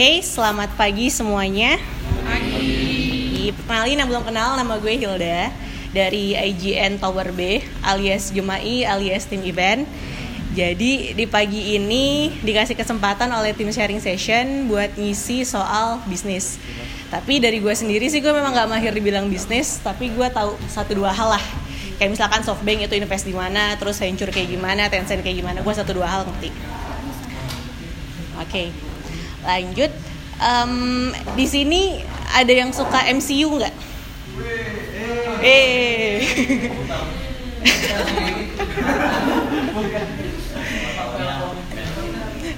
Oke, selamat pagi semuanya. Pagi. Perkenalin yang belum kenal, nama gue Hilda dari IGN Tower B alias Jumai alias tim event. Jadi di pagi ini dikasih kesempatan oleh tim sharing session buat ngisi soal bisnis. Tapi dari gue sendiri sih gue memang gak mahir dibilang bisnis, tapi gue tahu satu dua hal lah. Kayak misalkan SoftBank itu invest di mana, terus venture kayak gimana, Tencent kayak gimana, gue satu dua hal ngerti. Oke, lanjut. Um, di sini ada yang suka MCU nggak? Eh.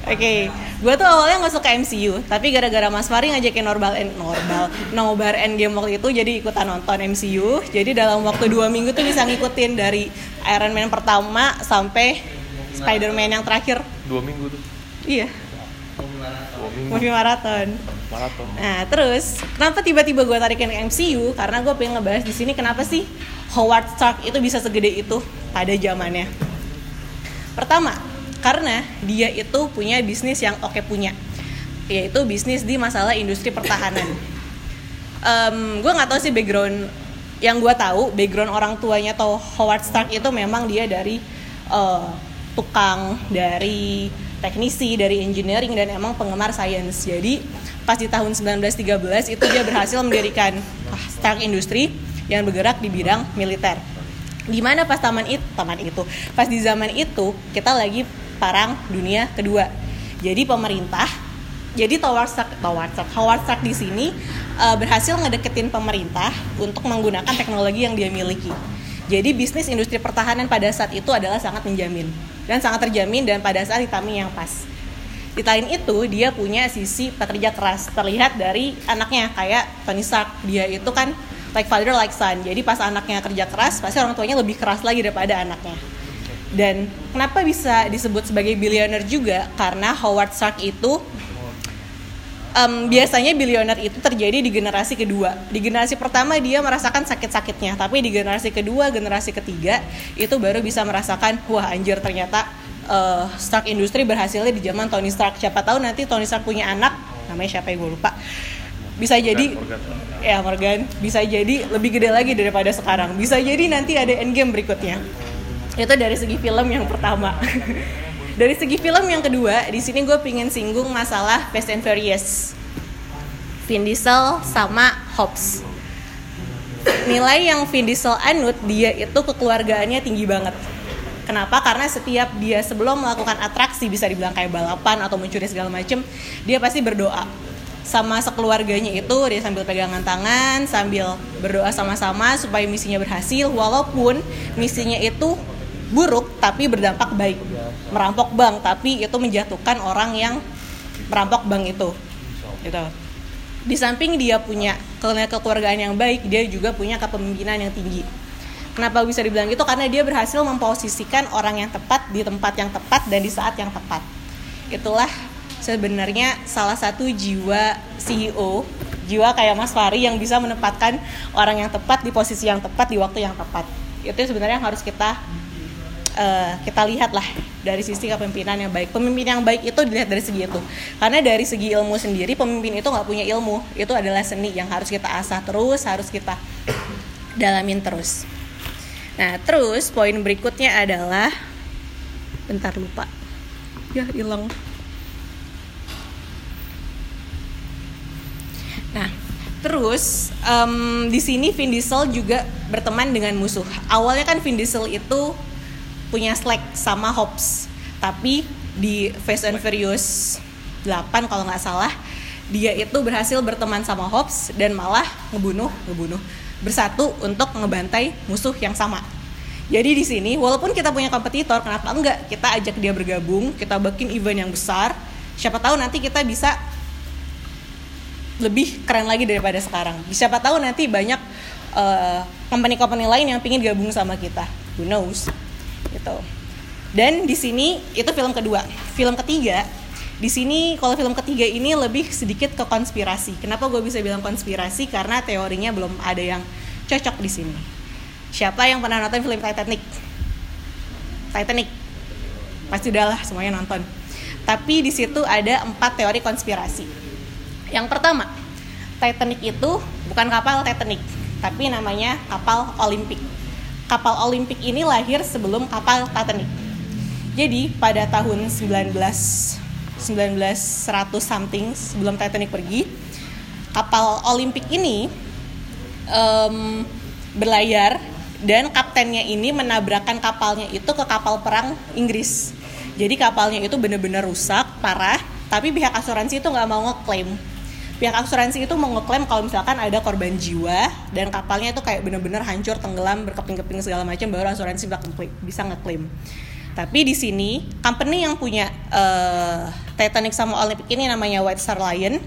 Oke, okay. gue tuh awalnya nggak suka MCU, tapi gara-gara Mas Fari ngajakin Norbal and Norbal, Nobar Endgame waktu itu, jadi ikutan nonton MCU. Jadi dalam waktu dua minggu tuh bisa ngikutin dari Iron Man pertama sampai Spider-Man yang terakhir. Dua minggu tuh. Iya. Movie maraton. Maraton. Nah, terus kenapa tiba-tiba gue tarikin ke MCU? Karena gue pengen ngebahas di sini kenapa sih Howard Stark itu bisa segede itu pada zamannya. Pertama, karena dia itu punya bisnis yang oke punya, yaitu bisnis di masalah industri pertahanan. Um, gue nggak tahu sih background yang gue tahu background orang tuanya atau Howard Stark itu memang dia dari uh, tukang dari teknisi dari engineering dan emang penggemar sains. Jadi pas di tahun 1913 itu dia berhasil mendirikan Stark Industry yang bergerak di bidang militer. Di mana pas taman itu, taman itu, pas di zaman itu kita lagi perang dunia kedua. Jadi pemerintah, jadi Howard Stark, Howard Stark, Howard Stark di sini uh, berhasil ngedeketin pemerintah untuk menggunakan teknologi yang dia miliki. Jadi bisnis industri pertahanan pada saat itu adalah sangat menjamin dan sangat terjamin dan pada saat di timing yang pas. Di lain itu dia punya sisi pekerja keras terlihat dari anaknya kayak Tony Stark dia itu kan like father like son. Jadi pas anaknya kerja keras pasti orang tuanya lebih keras lagi daripada anaknya. Dan kenapa bisa disebut sebagai billionaire juga? Karena Howard Stark itu um, biasanya billionaire itu terjadi di generasi kedua. Di generasi pertama dia merasakan sakit-sakitnya, tapi di generasi kedua, generasi ketiga itu baru bisa merasakan wah anjir ternyata uh, Stark Industry berhasilnya di zaman Tony Stark. Siapa tahu nanti Tony Stark punya anak, namanya siapa yang gue lupa. Bisa jadi Morgan. ya Morgan, bisa jadi lebih gede lagi daripada sekarang. Bisa jadi nanti ada endgame berikutnya. Itu dari segi film yang pertama. dari segi film yang kedua di sini gue pingin singgung masalah Fast and Furious. Vin Diesel sama Hobbs. Nilai yang Vin Diesel anut dia itu kekeluargaannya tinggi banget. Kenapa? Karena setiap dia sebelum melakukan atraksi bisa dibilang kayak balapan atau mencuri segala macem, dia pasti berdoa sama sekeluarganya itu. Dia sambil pegangan tangan sambil berdoa sama-sama supaya misinya berhasil walaupun misinya itu buruk tapi berdampak baik. Merampok bank tapi itu menjatuhkan orang yang merampok bank itu. Gitu. Di samping dia punya kekeluargaan yang baik dia juga punya kepemimpinan yang tinggi. Kenapa bisa dibilang gitu? Karena dia berhasil memposisikan orang yang tepat di tempat yang tepat dan di saat yang tepat. Itulah sebenarnya salah satu jiwa CEO jiwa kayak Mas Fari yang bisa menempatkan orang yang tepat di posisi yang tepat di waktu yang tepat. Itu sebenarnya yang harus kita uh, kita lihat lah dari sisi kepemimpinan yang baik. Pemimpin yang baik itu dilihat dari segi itu. Karena dari segi ilmu sendiri, pemimpin itu nggak punya ilmu. Itu adalah seni yang harus kita asah terus, harus kita dalamin terus. Nah, terus poin berikutnya adalah bentar lupa. Ya, hilang. Nah, terus um, di sini Vin Diesel juga berteman dengan musuh. Awalnya kan Vin Diesel itu punya Slack sama Hobbs tapi di Fast and Furious 8 kalau nggak salah dia itu berhasil berteman sama Hobbs dan malah ngebunuh ngebunuh bersatu untuk ngebantai musuh yang sama. Jadi di sini walaupun kita punya kompetitor kenapa enggak kita ajak dia bergabung kita bikin event yang besar siapa tahu nanti kita bisa lebih keren lagi daripada sekarang. Siapa tahu nanti banyak uh, company-company lain yang pingin gabung sama kita. Who knows gitu. Dan di sini itu film kedua. Film ketiga di sini kalau film ketiga ini lebih sedikit ke konspirasi. Kenapa gue bisa bilang konspirasi? Karena teorinya belum ada yang cocok di sini. Siapa yang pernah nonton film Titanic? Titanic. Pasti udah lah semuanya nonton. Tapi di situ ada empat teori konspirasi. Yang pertama, Titanic itu bukan kapal Titanic, tapi namanya kapal Olimpik. Kapal Olimpik ini lahir sebelum kapal Titanic. Jadi pada tahun 19 1900 something sebelum Titanic pergi, kapal Olimpik ini em, berlayar dan kaptennya ini menabrakkan kapalnya itu ke kapal perang Inggris. Jadi kapalnya itu benar-benar rusak, parah, tapi pihak asuransi itu nggak mau ngeklaim. Pihak asuransi itu mau ngeklaim kalau misalkan ada korban jiwa dan kapalnya itu kayak benar-benar hancur, tenggelam, berkeping-keping segala macam baru asuransi bisa ngeklaim. Tapi di sini company yang punya eh, Titanic sama Olympic ini namanya White Star Line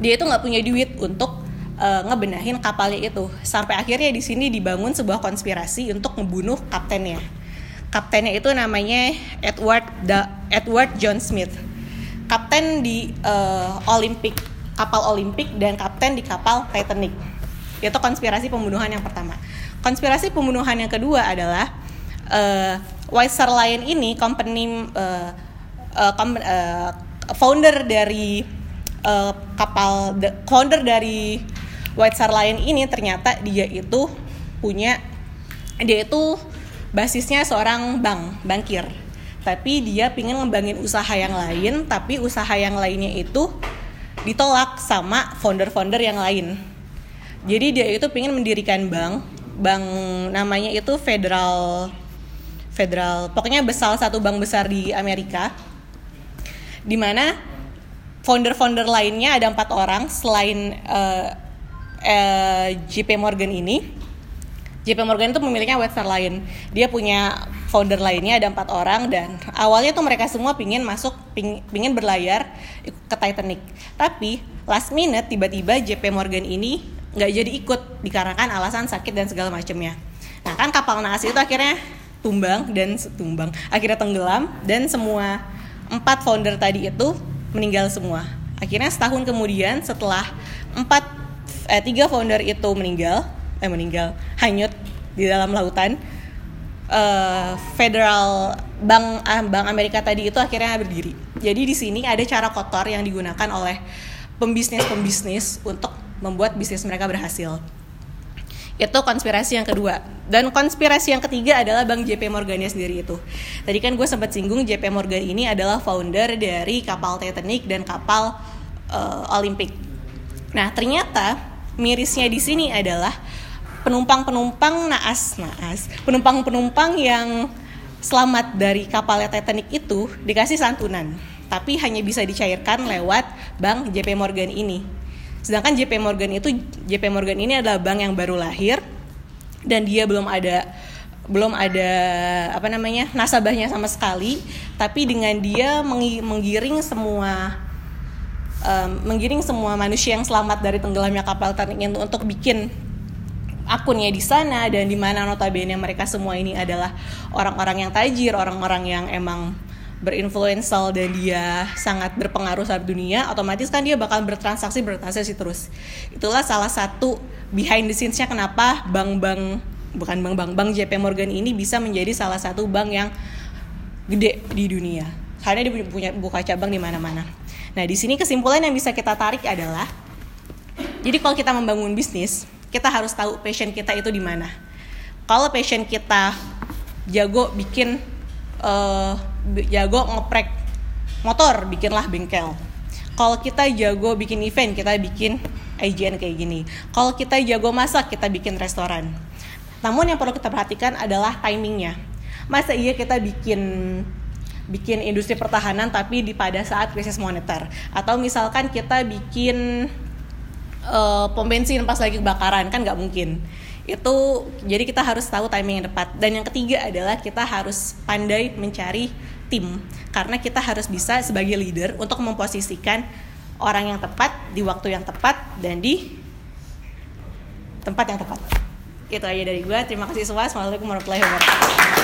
dia itu nggak punya duit untuk uh, ngebenahin kapalnya itu. Sampai akhirnya di sini dibangun sebuah konspirasi untuk membunuh kaptennya. Kaptennya itu namanya Edward da Edward John Smith. Kapten di uh, Olympic kapal Olimpik dan kapten di kapal Titanic. Itu konspirasi pembunuhan yang pertama. Konspirasi pembunuhan yang kedua adalah uh, Star Line ini company uh, uh, founder dari uh, kapal founder dari White Star Line ini ternyata dia itu punya dia itu basisnya seorang bank bankir. Tapi dia pingin ngembangin usaha yang lain tapi usaha yang lainnya itu ditolak sama founder-founder yang lain jadi dia itu pingin mendirikan bank bank namanya itu Federal Federal pokoknya besar satu bank besar di Amerika di mana founder-founder lainnya ada empat orang selain uh, uh, JP Morgan ini. JP Morgan itu White Star Line. Dia punya founder lainnya ada empat orang dan awalnya tuh mereka semua pingin masuk ping, pingin berlayar ke Titanic. Tapi last minute tiba-tiba JP Morgan ini nggak jadi ikut dikarenakan alasan sakit dan segala macamnya. Nah kan kapal naas itu akhirnya tumbang dan tumbang akhirnya tenggelam dan semua empat founder tadi itu meninggal semua. Akhirnya setahun kemudian setelah empat eh, tiga founder itu meninggal, eh meninggal hanyut di dalam lautan, eh, Federal Bank ah, Bank Amerika tadi itu akhirnya berdiri. Jadi di sini ada cara kotor yang digunakan oleh pembisnis-pembisnis untuk membuat bisnis mereka berhasil. Itu konspirasi yang kedua. Dan konspirasi yang ketiga adalah Bang JP Morgannya sendiri itu. Tadi kan gue sempat singgung JP Morgan ini adalah founder dari kapal Titanic dan kapal uh, Olympic. Nah, ternyata mirisnya di sini adalah penumpang-penumpang naas, naas, penumpang-penumpang yang selamat dari kapal Titanic itu dikasih santunan, tapi hanya bisa dicairkan lewat Bank JP Morgan ini. Sedangkan JP Morgan itu JP Morgan ini adalah bank yang baru lahir dan dia belum ada belum ada apa namanya nasabahnya sama sekali, tapi dengan dia menggiring semua um, menggiring semua manusia yang selamat dari tenggelamnya kapal Titanic itu untuk bikin akunnya di sana dan di mana notabene mereka semua ini adalah orang-orang yang tajir, orang-orang yang emang berinfluensal dan dia sangat berpengaruh saat dunia, otomatis kan dia bakal bertransaksi bertransaksi terus. Itulah salah satu behind the scenes-nya kenapa bank-bank bukan bank-bank bank JP Morgan ini bisa menjadi salah satu bank yang gede di dunia. Karena dia punya buka cabang di mana-mana. Nah, di sini kesimpulan yang bisa kita tarik adalah jadi kalau kita membangun bisnis, kita harus tahu passion kita itu di mana. Kalau passion kita jago bikin uh, jago ngeprek motor, bikinlah bengkel. Kalau kita jago bikin event, kita bikin IGN kayak gini. Kalau kita jago masak, kita bikin restoran. Namun yang perlu kita perhatikan adalah timingnya. Masa iya kita bikin bikin industri pertahanan tapi di pada saat krisis moneter atau misalkan kita bikin uh, pom bensin pas lagi kebakaran kan nggak mungkin. Itu jadi kita harus tahu timing yang tepat. Dan yang ketiga adalah kita harus pandai mencari tim. Karena kita harus bisa sebagai leader untuk memposisikan orang yang tepat di waktu yang tepat dan di tempat yang tepat. Itu aja dari gue terima kasih semua. Assalamualaikum warahmatullahi wabarakatuh